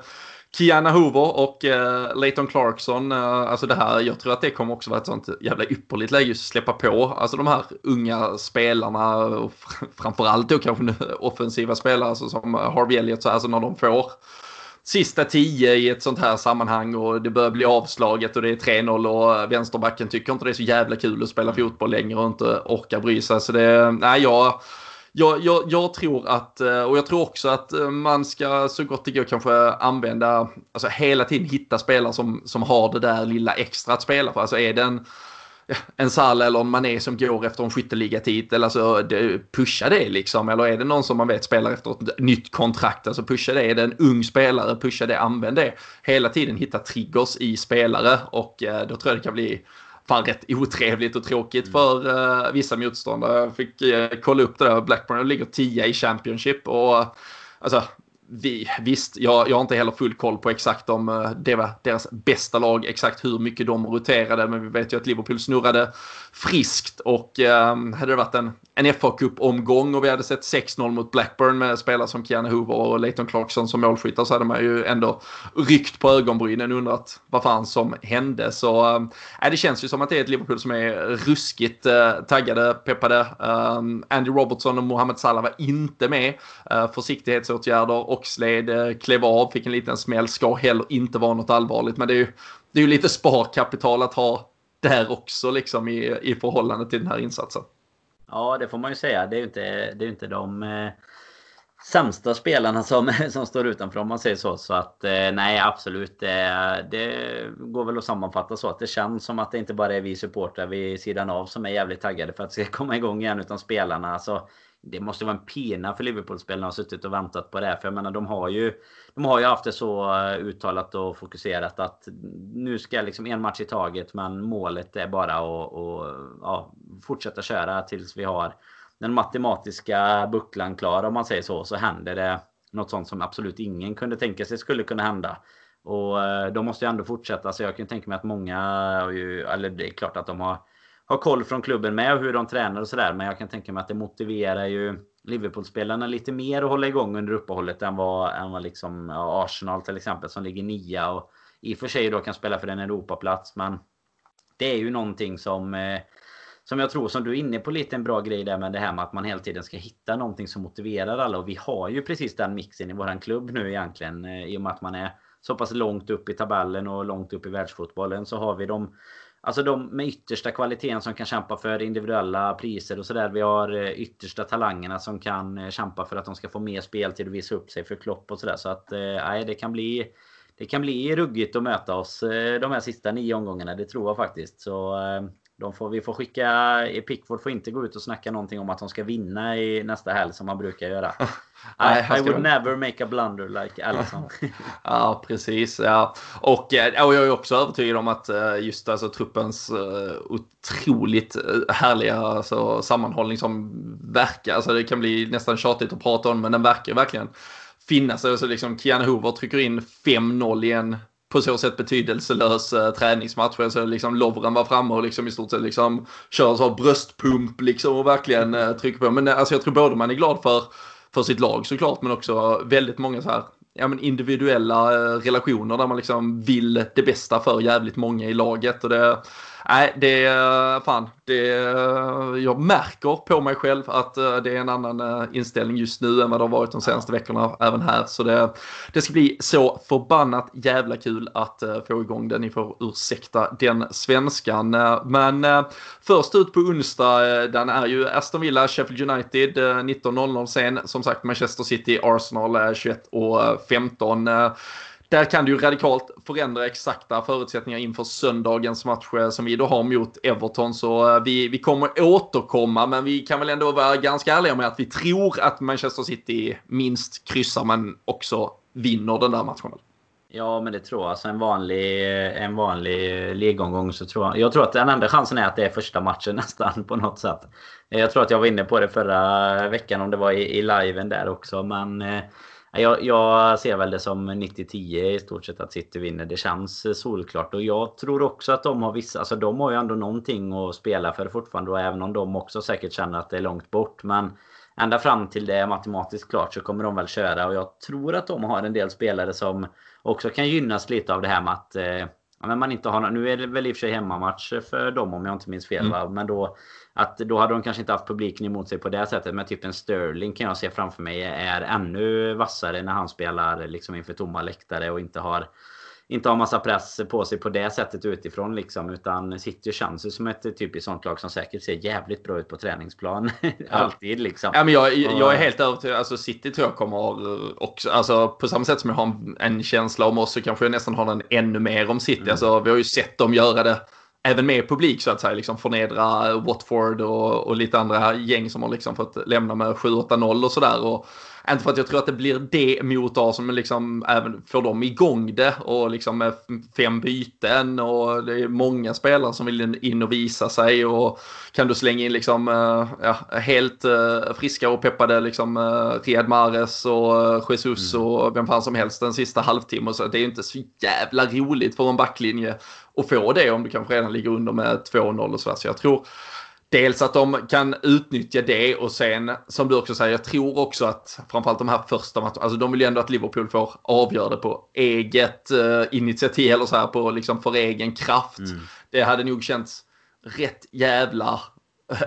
Kiana Hoover och eh, Leighton Clarkson. Eh, alltså det här, jag tror att det kommer också vara ett sånt jävla ypperligt läge att släppa på. Alltså de här unga spelarna och framförallt då kanske offensiva spelare alltså som eh, Harvey Elliott, alltså när de får sista tio i ett sånt här sammanhang och det börjar bli avslaget och det är 3-0 och vänsterbacken tycker inte det är så jävla kul att spela fotboll längre och inte orkar bry sig. Så det, nej, jag, jag, jag, jag, tror att, och jag tror också att man ska så gott det går kanske använda, alltså hela tiden hitta spelare som, som har det där lilla extra att spela för. Alltså är det en Salah eller en Mané som går efter en skytteligatitel, alltså det, pusha det liksom. Eller är det någon som man vet spelar efter ett nytt kontrakt, alltså pusha det. Är det en ung spelare, pusha det, använd det. Hela tiden hitta triggers i spelare och eh, då tror jag det kan bli fan rätt otrevligt och tråkigt för uh, vissa motståndare. Jag fick uh, kolla upp det där, Blackburn ligger 10 i Championship och alltså vi, visst, jag, jag har inte heller full koll på exakt om eh, det var deras bästa lag, exakt hur mycket de roterade, men vi vet ju att Liverpool snurrade friskt och eh, hade det varit en, en fa Cup-omgång och vi hade sett 6-0 mot Blackburn med spelare som Keanu Hoover och Leighton Clarkson som målskyttar så hade man ju ändå ryckt på ögonbrynen och undrat vad fan som hände. Så äh, det känns ju som att det är ett Liverpool som är ruskigt äh, taggade, peppade. Äh, Andy Robertson och Mohamed Salah var inte med. Äh, försiktighetsåtgärder, Oxlade äh, klev av, fick en liten smäll, ska heller inte vara något allvarligt. Men det är ju, det är ju lite sparkapital att ha där också liksom i, i förhållande till den här insatsen. Ja, det får man ju säga. Det är ju inte, det är inte de eh, sämsta spelarna som, som står utanför om man säger så. Så att eh, nej, absolut. Det, det går väl att sammanfatta så att det känns som att det inte bara är vi supportrar vid sidan av som är jävligt taggade för att det ska komma igång igen. Utan spelarna, alltså det måste vara en pena för Liverpool-spelarna att ha suttit och väntat på det. För jag menar, de har ju, de har ju haft det så eh, uttalat och fokuserat att nu ska liksom en match i taget. Men målet är bara att och, ja, fortsätta köra tills vi har den matematiska bucklan klar om man säger så. Så händer det något sånt som absolut ingen kunde tänka sig skulle kunna hända. Och eh, de måste ju ändå fortsätta. Så jag kan tänka mig att många, eller det är klart att de har har koll från klubben med och hur de tränar och sådär. Men jag kan tänka mig att det motiverar ju Liverpool-spelarna lite mer att hålla igång under uppehållet än vad, än vad liksom, ja, Arsenal till exempel som ligger nia och i och för sig då kan spela för en Europaplats. Men det är ju någonting som eh, som jag tror som du är inne på lite en bra grej där med det här med att man hela tiden ska hitta någonting som motiverar alla. Och vi har ju precis den mixen i våran klubb nu egentligen. Eh, I och med att man är så pass långt upp i tabellen och långt upp i världsfotbollen så har vi de Alltså de med yttersta kvaliteten som kan kämpa för individuella priser och sådär. Vi har eh, yttersta talangerna som kan eh, kämpa för att de ska få mer speltid och visa upp sig för Klopp och sådär. Så att eh, nej, det kan bli det kan bli ruggigt att möta oss de här sista nio omgångarna. Det tror jag faktiskt. Så de får, vi får skicka... Pickford får inte gå ut och snacka någonting om att de ska vinna i nästa helg som man brukar göra. I, I would never make a blunder like Allison. ja, precis. Ja. Och, eh, och jag är också övertygad om att eh, just alltså, truppens otroligt härliga alltså, sammanhållning som verkar, alltså det kan bli nästan tjatigt att prata om, men den verkar verkligen finnas. Alltså, liksom, Kian Hoover trycker in 5-0 i en på så sätt betydelselös eh, träningsmatch. Så liksom, Lovren var framme och liksom, i stort sett liksom, kör så bröstpump liksom, och verkligen eh, trycker på. Men eh, alltså, jag tror både man är glad för, för sitt lag såklart, men också väldigt många så här ja, men individuella eh, relationer där man liksom vill det bästa för jävligt många i laget. Och det, nej, det är eh, fan, det, eh, jag märker på mig själv att eh, det är en annan inställning just nu än vad det har varit de senaste veckorna även här. Så det, det ska bli så förbannat jävla kul att få igång den. Ni får ursäkta den svenskan. Men först ut på onsdag, den är ju Aston Villa, Sheffield United 19.00 sen. Som sagt Manchester City, Arsenal 21.15. Där kan du ju radikalt förändra exakta förutsättningar inför söndagens match eh, som vi då har mot Everton. Så eh, vi, vi kommer återkomma, men vi kan väl ändå vara ganska ärliga med att vi tror att Manchester City minst kryssar, men också vinner den där matchen. Ja, men det tror jag. Alltså en vanlig, eh, en vanlig ligomgång så tror jag... Jag tror att den enda chansen är att det är första matchen nästan på något sätt. Jag tror att jag var inne på det förra veckan om det var i, i liven där också, men... Jag, jag, ser väl det som 90-10 i stort sett att City vinner. Det känns solklart. Och jag tror också att de har vissa... Alltså de har ju ändå någonting att spela för fortfarande. Och även om de också säkert känner att det är långt bort. Men ända fram till det är matematiskt klart så kommer de väl köra. Och jag tror att de har en del spelare som också kan gynnas lite av det här med att... Eh, men man inte har, nu är det väl i och för sig hemmamatch för dem om jag inte minns fel. Mm. Men då att då hade de kanske inte haft publiken emot sig på det sättet. Men typ en Sterling kan jag se framför mig är ännu vassare när han spelar liksom inför tomma läktare och inte har inte har massa press på sig på det sättet utifrån liksom. Utan City känns ju som ett typiskt sånt lag som säkert ser jävligt bra ut på träningsplan. Alltid liksom. Ja, men jag, jag är helt övertygad. Alltså City tror jag kommer också, alltså på samma sätt som jag har en känsla om oss så kanske jag nästan har den ännu mer om City. Mm. Alltså vi har ju sett dem göra det även med publik så att säga, liksom förnedra Watford och, och lite andra gäng som har liksom fått lämna med 7-8-0 och sådär. Inte för att jag tror att det blir det mot Arsenal, men liksom även får de igång det och liksom med fem byten och det är många spelare som vill in och visa sig och kan du slänga in liksom eh, ja, helt uh, friska och peppade liksom Riyad Mahrez och Jesus mm. och vem fan som helst den sista halvtimmen så det är ju inte så jävla roligt för en backlinje att få det om du kanske redan ligger under med 2-0 och sådär. Så jag tror Dels att de kan utnyttja det och sen som du också säger, jag tror också att framförallt de här första matcherna, alltså de vill ju ändå att Liverpool får avgöra det på eget uh, initiativ eller så här på liksom för egen kraft. Mm. Det hade nog känts rätt jävla uh,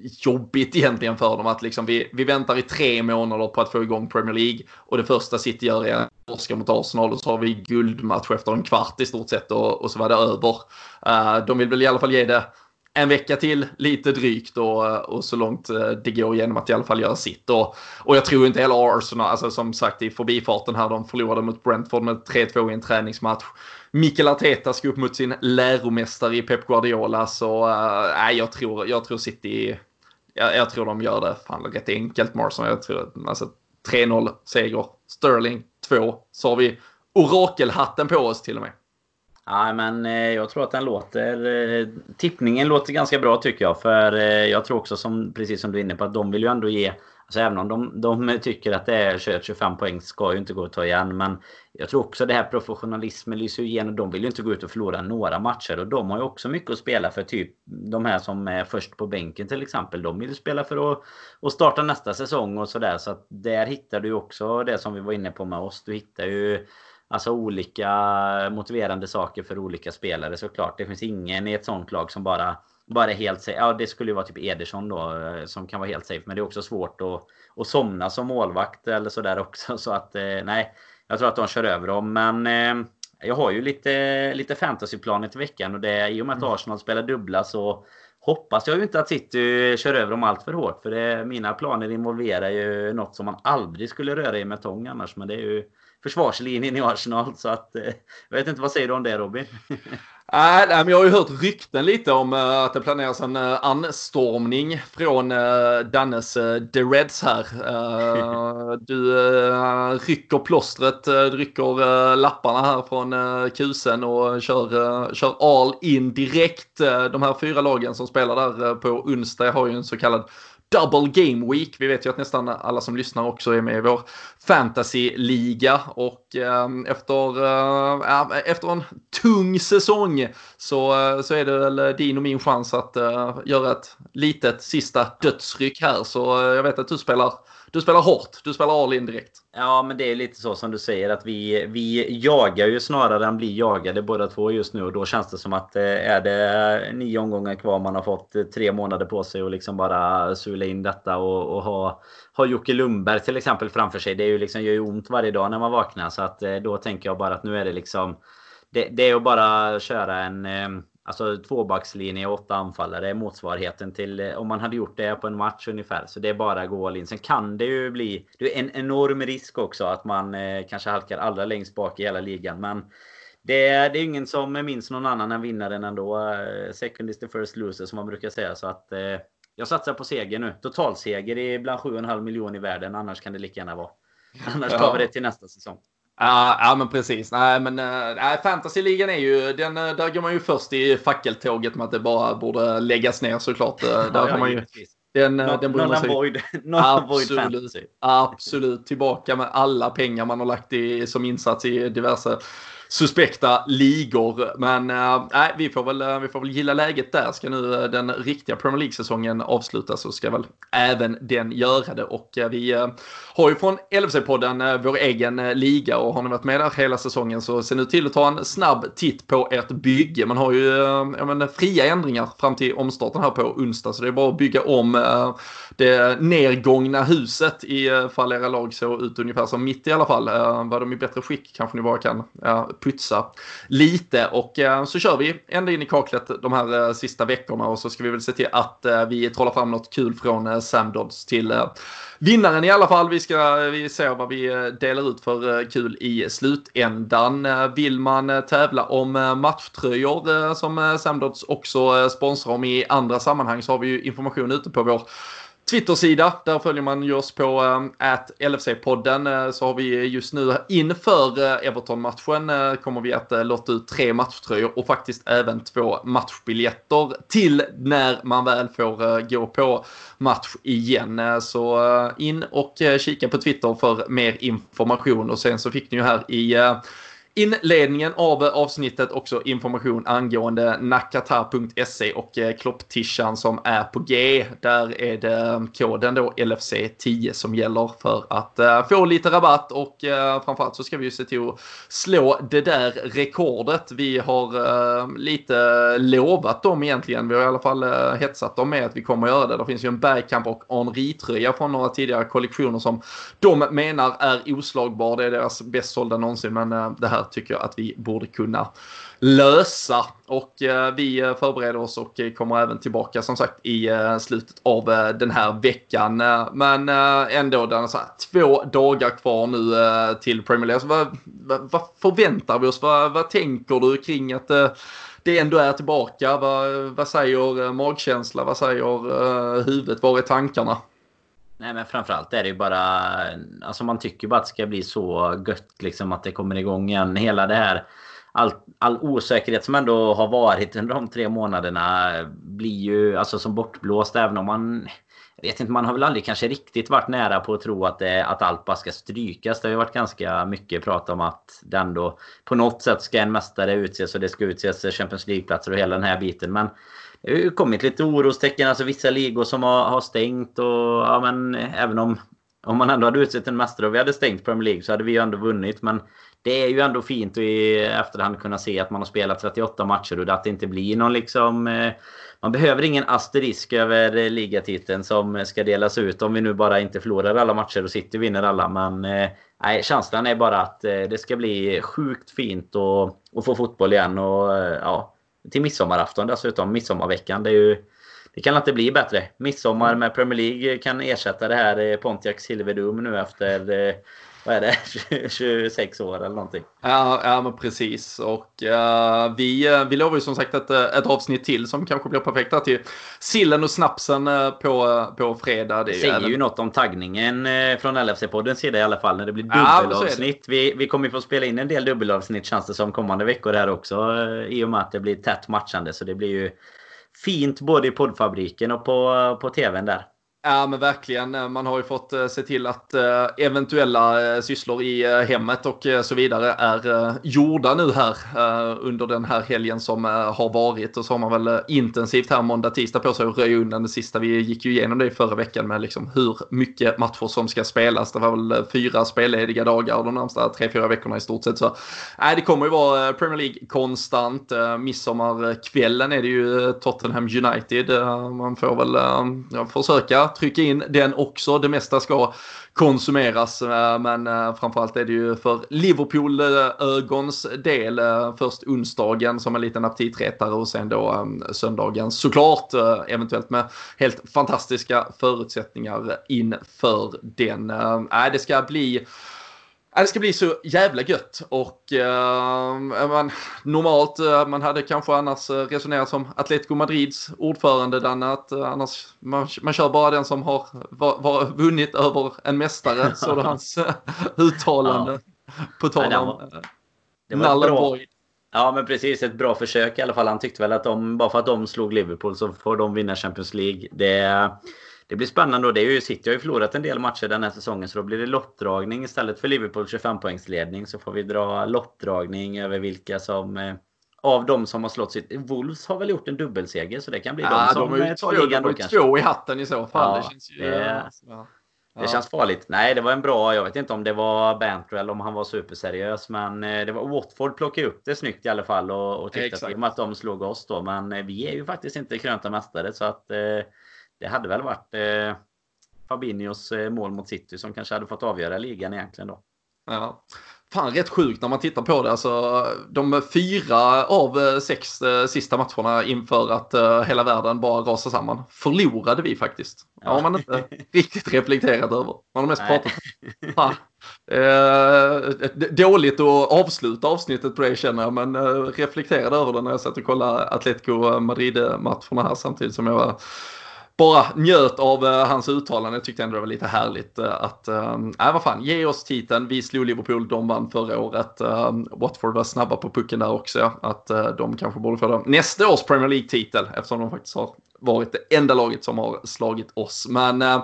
jobbigt egentligen för dem att liksom vi, vi väntar i tre månader på att få igång Premier League och det första City gör är att torska mot Arsenal och så har vi guldmatch efter en kvart i stort sett och, och så var det över. Uh, de vill väl i alla fall ge det en vecka till, lite drygt och, och så långt eh, det går genom att i alla fall göra sitt. Och, och jag tror inte heller Arsenal, alltså som sagt i förbifarten här, de förlorade mot Brentford med 3-2 i en träningsmatch. Mikael Arteta ska upp mot sin läromästare i Pep Guardiola, så äh, jag, tror, jag tror City, jag, jag tror de gör det fan rätt enkelt, Marson. Jag tror alltså 3-0 seger, Sterling 2, så har vi orakelhatten på oss till och med. Ja, men eh, jag tror att den låter... Eh, tippningen låter ganska bra tycker jag. För eh, jag tror också, som, precis som du är inne på, att de vill ju ändå ge... Alltså även om de, de tycker att det är 25 poäng ska ju inte gå att ta igen. Men jag tror också det här professionalismen lyser igenom. De vill ju inte gå ut och förlora några matcher. Och de har ju också mycket att spela för. Typ de här som är först på bänken till exempel. De vill ju spela för att, att starta nästa säsong och sådär. Så att där hittar du också det som vi var inne på med oss. Du hittar ju Alltså olika motiverande saker för olika spelare såklart. Det finns ingen i ett sånt lag som bara, bara är helt safe. Ja, det skulle ju vara typ Ederson då eh, som kan vara helt safe. Men det är också svårt att, att somna som målvakt eller sådär också. Så att eh, nej, jag tror att de kör över dem. Men eh, jag har ju lite, lite fantasyplaner till veckan och det i och med att mm. Arsenal spelar dubbla så hoppas jag ju inte att City kör över dem allt för hårt. För det, mina planer involverar ju något som man aldrig skulle röra i med tång annars. Men det är ju försvarslinjen i Arsenal. Så att, eh, jag vet inte, vad säger du om det Robin? Nej, men jag har ju hört rykten lite om uh, att det planeras en uh, anstormning från Dannes The Reds här. du rycker plåstret, du rycker lapparna här från kusen och kör, kör all in direkt. de här fyra lagen som spelar där på onsdag har ju en så kallad double game week. Vi vet ju att nästan alla som lyssnar också är med i vår fantasy-liga och eh, efter, eh, efter en tung säsong så, eh, så är det väl din och min chans att eh, göra ett litet sista dödsryck här. Så eh, jag vet att du spelar du spelar hårt, du spelar all in direkt. Ja, men det är lite så som du säger att vi, vi jagar ju snarare än blir jagade båda två just nu och då känns det som att eh, är det nio omgångar kvar man har fått eh, tre månader på sig och liksom bara sula in detta och, och ha, ha Jocke Lundberg till exempel framför sig. Det är ju liksom, gör ju ont varje dag när man vaknar så att eh, då tänker jag bara att nu är det liksom det, det är att bara köra en eh, Alltså tvåbackslinje och åtta anfallare är motsvarigheten till eh, om man hade gjort det på en match ungefär. Så det är bara att gå all in. Sen kan det ju bli det är en enorm risk också att man eh, kanske halkar allra längst bak i hela ligan. Men det, det är ingen som minns någon annan än vinnaren ändå. Eh, second is the first loser som man brukar säga. Så att eh, jag satsar på seger nu. Totalseger är bland 7,5 miljoner i världen. Annars kan det lika gärna vara. Annars tar vi det till nästa säsong. Ja, ja men precis. Nej, men äh, fantasyligan är ju, den, eh, där går man ju först i fackeltåget med att det bara borde läggas ner såklart. Där ja, har man ju, den, no, den någon avoid, absolut, absolut tillbaka med alla pengar man har lagt i, som insats i diverse suspekta ligor. Men äh, vi, får väl, eh, vi får väl gilla läget där. Ska nu eh, den riktiga Premier League-säsongen avslutas så ska väl även den göra det. Och äh, vi har ju från LFC-podden vår egen liga och har ni varit med där hela säsongen så se nu till att ta en snabb titt på ert bygge. Man har ju äh, men, fria ändringar fram till omstarten här på onsdag så det är bara att bygga om det nedgångna huset ifall era lag såg ut ungefär som mitt i alla fall. Var de i bättre skick kanske ni bara kan putsa lite och eh, så kör vi ända in i kaklet de här eh, sista veckorna och så ska vi väl se till att eh, vi trollar fram något kul från Sam Dodds till vinnaren i alla fall. Vi ska vi se vad vi delar ut för kul i slutändan. Vill man tävla om matchtröjor som Samdods också sponsrar om i andra sammanhang så har vi ju information ute på vår Twitter-sida. Där följer man oss på ehm, att LFC-podden. Eh, så har vi just nu inför eh, Everton-matchen eh, kommer vi att lotta ut tre matchtröjor och faktiskt även två matchbiljetter till när man väl får gå på match igen. så in och kika på Twitter för mer information och sen så fick ni ju här i inledningen av avsnittet också information angående nakata.se och eh, klopptishan som är på G. Där är det eh, koden då LFC10 som gäller för att eh, få lite rabatt och framförallt så ska vi ju se till att slå det där rekordet. Vi har lite lovat dem egentligen. Vi har i alla fall hetsat dem med att vi kommer att göra det. Det finns ju en Bergkamp och Henri-tröja från några tidigare kollektioner som de menar är oslagbar. Det är deras bäst sålda någonsin men det här tycker jag att vi borde kunna lösa. Och eh, vi eh, förbereder oss och kommer även tillbaka som sagt i eh, slutet av den här veckan. Men ändå, det är så här, två dagar kvar nu till Premier League. Alltså, vad, vad, vad, förväntar vi oss? Vad, vad tänker du kring att det ändå är tillbaka? Vad, vad säger magkänsla? Vad säger huvudet? Var är tankarna? Nej men framförallt är det ju bara... Alltså man tycker bara att det ska bli så gött liksom att det kommer igång igen. Hela det här... All, all osäkerhet som ändå har varit under de tre månaderna blir ju alltså som bortblåst även om man... Jag vet inte, man har väl aldrig kanske riktigt varit nära på att tro att, det, att allt bara ska strykas. Det har ju varit ganska mycket prat om att det ändå på något sätt ska en mästare utses och det ska utses Champions League-platser och hela den här biten. Men det har ju kommit lite orostecken. Alltså vissa ligor som har, har stängt och ja men även om om man ändå hade utsett en mästare och vi hade stängt Premier League så hade vi ju ändå vunnit. Men det är ju ändå fint att i efterhand kunna se att man har spelat 38 matcher och att det inte blir någon liksom... Eh, man behöver ingen asterisk över ligatiteln som ska delas ut om vi nu bara inte förlorar alla matcher och City vinner alla. Men eh, nej, känslan är bara att eh, det ska bli sjukt fint att få fotboll igen. Och ja, till midsommarafton dessutom, midsommarveckan. Det, är ju, det kan inte bli bättre. Midsommar med Premier League kan ersätta det här eh, Pontiac Silverdome nu efter eh, vad är det, 26 år eller någonting. Ja, ja men precis. Och uh, vi, uh, vi lovar ju som sagt ett, ett avsnitt till som kanske blir perfekta till sillen och snapsen på, på fredag. Det säger ju något om taggningen från LFC-poddens sida i alla fall när det blir dubbelavsnitt. Ja, vi, vi kommer få spela in en del dubbelavsnitt känns det som kommande veckor här också i och med att det blir tätt matchande. Så det blir ju fint både i poddfabriken och på, på tvn där. Ja men verkligen. Eh, man har ju fått eh, se till att eh, eventuella sysslor i hemmet och så vidare är gjorda nu här under den här helgen som har varit. Och så har man väl intensivt här måndag, tisdag på sig att röja undan det sista. Vi gick ju igenom det förra veckan med liksom hur mycket matcher som ska spelas. Det var väl fyra spellediga dagar de närmsta tre, fyra veckorna i stort sett. Så nej, det kommer ju vara Premier League konstant. Midsommarkvällen är det ju Tottenham United. Man får väl försöka trycka in den också. Det mesta ska konsumeras. Eh, men eh, framförallt är det ju för Liverpool-ögons del eh, först onsdagen som en liten aptitretare och sen då söndagen såklart eventuellt med helt fantastiska förutsättningar inför den. Äh, det ska bli det ska bli så jävla gött och uh, man, normalt, uh, man hade kanske annars uh, resonerat som Atletico Madrids ordförande Danne, att uh, annars man, man kör bara den som har var, var vunnit över en mästare, så det hans uttalande ja. på tal om bra. Ja men precis, ett bra försök i alla fall. Han tyckte väl att de, bara för att de slog Liverpool så får de vinna Champions League. Det det blir spännande och det är ju, City har ju förlorat en del matcher den här säsongen så då blir det lottdragning istället för Liverpool 25 poängsledning så får vi dra lottdragning över vilka som eh, av de som har slått sitt... Wolves har väl gjort en dubbelseger så det kan bli ja, de som de tar ligan då kanske. två i hatten i så fall. Ja, det känns ju... Det, ja. det känns farligt. Nej, det var en bra... Jag vet inte om det var banter eller om han var superseriös. Men eh, det var Watford plockade upp det snyggt i alla fall och, och tyckte Exakt. att, att de slog oss då. Men eh, vi är ju faktiskt inte krönta mästare så att... Eh, det hade väl varit eh, Fabinhos eh, mål mot City som kanske hade fått avgöra ligan egentligen då. Ja. Fan rätt sjukt när man tittar på det. Alltså, de fyra av eh, sex eh, sista matcherna inför att hela världen bara rasar samman förlorade vi faktiskt. Ja. har man inte riktigt reflekterat över. Man har mest Nej. pratat. Eh, dåligt att avsluta avsnittet på det känner jag, men eh, reflekterade över det när jag satt och kollade Atletico Madrid-matcherna här samtidigt som jag var bara njöt av uh, hans uttalande. Jag tyckte ändå det var lite härligt uh, att, uh, vad fan, ge oss titeln. Vi slog Liverpool, de vann förra året. Uh, Watford var snabba på pucken där också. Att uh, de kanske borde få nästa års Premier League-titel eftersom de faktiskt har varit det enda laget som har slagit oss. Men äh,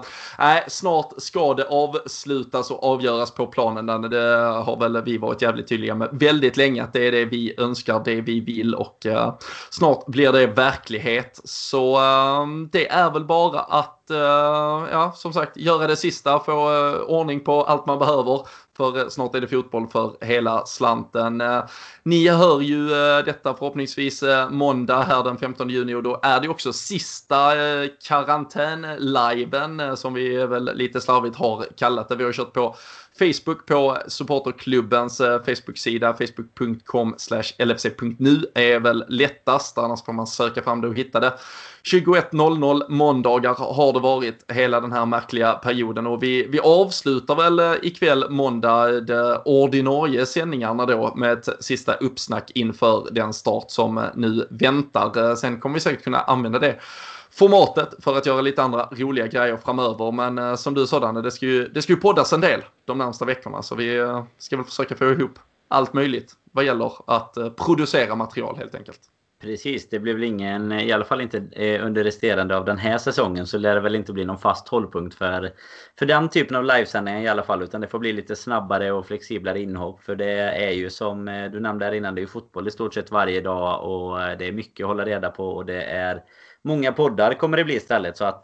snart ska det avslutas och avgöras på planen. Det eh, har väl vi varit jävligt tydliga med väldigt länge att det är det vi önskar, det vi vill och äh, snart blir det verklighet. Så äh, det är väl bara att ja, som sagt, göra det sista, få ordning på allt man behöver. För snart är det fotboll för hela slanten. Eh, ni hör ju eh, detta förhoppningsvis eh, måndag här den 15 juni och då är det också sista karantän-liven som vi väl lite slarvigt har kallat det. Vi har kört på Facebook på supporterklubbens eh, Facebook-sida, facebook.com lfc.nu är väl lättast, annars får man söka fram det och hitta det. 21.00 måndagar har det varit hela den här märkliga perioden och vi, vi avslutar väl eh, ikväll måndag eh, de ordinarie sändningarna då med ett sista uppsnack inför den start som nu väntar. Sen kommer vi säkert kunna använda det formatet för att göra lite andra roliga grejer framöver. Men eh, som du sa Danne, det ska, ju, det ska ju poddas en del de närmsta veckorna så vi eh, ska väl försöka få ihop allt möjligt vad gäller att eh, producera material helt enkelt. Precis, det blir väl ingen, eh, i alla fall inte eh, under resterande av den här säsongen så lär det väl inte bli någon fast hållpunkt för, för den typen av livesändningar i alla fall. Utan det får bli lite snabbare och flexiblare inhopp. För det är ju som eh, du nämnde här innan, det är ju fotboll i stort sett varje dag och det är mycket att hålla reda på och det är Många poddar kommer det bli istället så att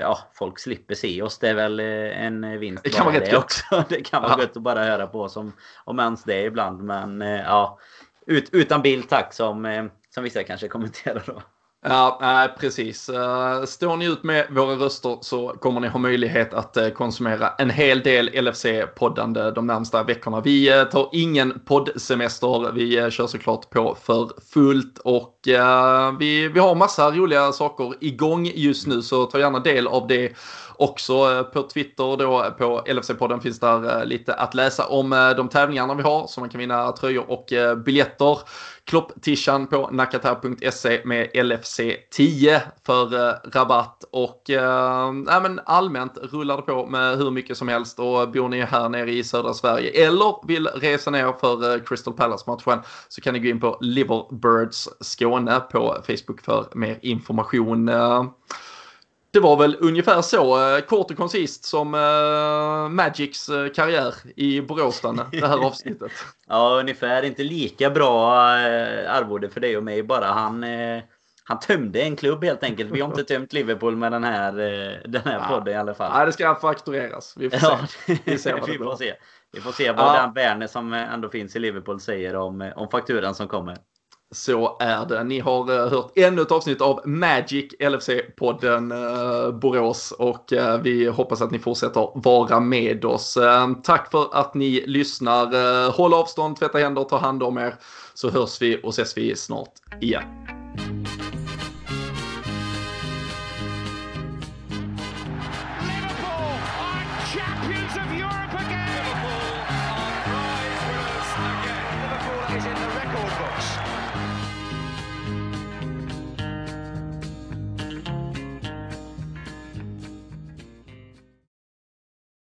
ja, folk slipper se oss. Det är väl en vinst. Det kan vara det också. Det kan vara ja. gött att bara höra på oss om, om ens det ibland. Men ja, ut, utan bild tack som som vissa kanske kommenterar då. Ja, nej, precis. Eh, står ni ut med våra röster så kommer ni ha möjlighet att eh, konsumera en hel del LFC-poddande de närmsta veckorna. Vi eh, tar ingen poddsemester. Vi kör såklart på för fullt och vi, vi har massa roliga saker igång just nu så ta gärna del av det också eh, på Twitter då på LFC-podden finns där eh, lite att läsa om eh, de tävlingarna vi har så man kan vinna tröjor och biljetter. Klopptishan på nakata.se med LFC10 för rabatt och äh, men allmänt rullar det på med hur mycket som helst och bor ni här nere i södra Sverige eller vill resa ner för Crystal Palace-matchen så kan ni gå in på Liverbirds Skåne på Facebook för mer information. Det var väl ungefär så eh, kort och koncist som uh, Magics uh, karriär i Borås det här avsnittet. ja, ungefär. Inte lika bra arvode för dig och mig bara. Han, han tömde en klubb helt enkelt. Vi har inte tömt Liverpool med den här, den här ja. podden i alla fall. Nej, det ska faktureras. Vi får se. Vi, ser vi får se. Vi får se vad ja. den Werner som ändå finns i Liverpool säger om, om fakturan som kommer. Så är det. Ni har eh, hört ännu ett avsnitt av Magic LFC-podden eh, Borås och eh, vi hoppas att ni fortsätter vara med oss. tack för att ni lyssnar. håll avstånd, tvätta händer, ta hand om er så hörs vi och ses vi snart igen.